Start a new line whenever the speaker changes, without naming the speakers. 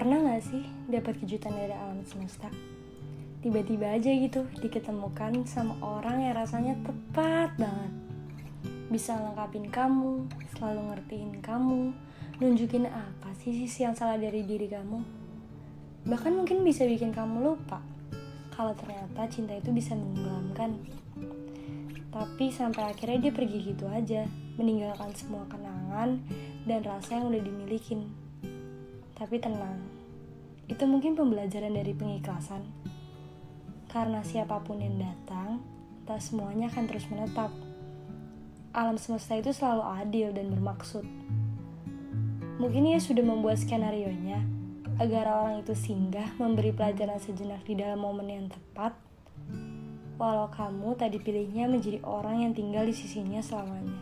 Pernah gak sih dapat kejutan dari alam semesta? Tiba-tiba aja gitu diketemukan sama orang yang rasanya tepat banget. Bisa lengkapin kamu, selalu ngertiin kamu, nunjukin apa sih sisi yang salah dari diri kamu. Bahkan mungkin bisa bikin kamu lupa kalau ternyata cinta itu bisa menenggelamkan. Tapi sampai akhirnya dia pergi gitu aja, meninggalkan semua kenangan dan rasa yang udah dimilikin. Tapi tenang, itu mungkin pembelajaran dari pengikhlasan. Karena siapa pun yang datang, tak semuanya akan terus menetap. Alam semesta itu selalu adil dan bermaksud. Mungkin ia sudah membuat skenario-nya agar orang itu singgah memberi pelajaran sejenak di dalam momen yang tepat walau kamu tadi pilihnya menjadi orang yang tinggal di sisinya selamanya.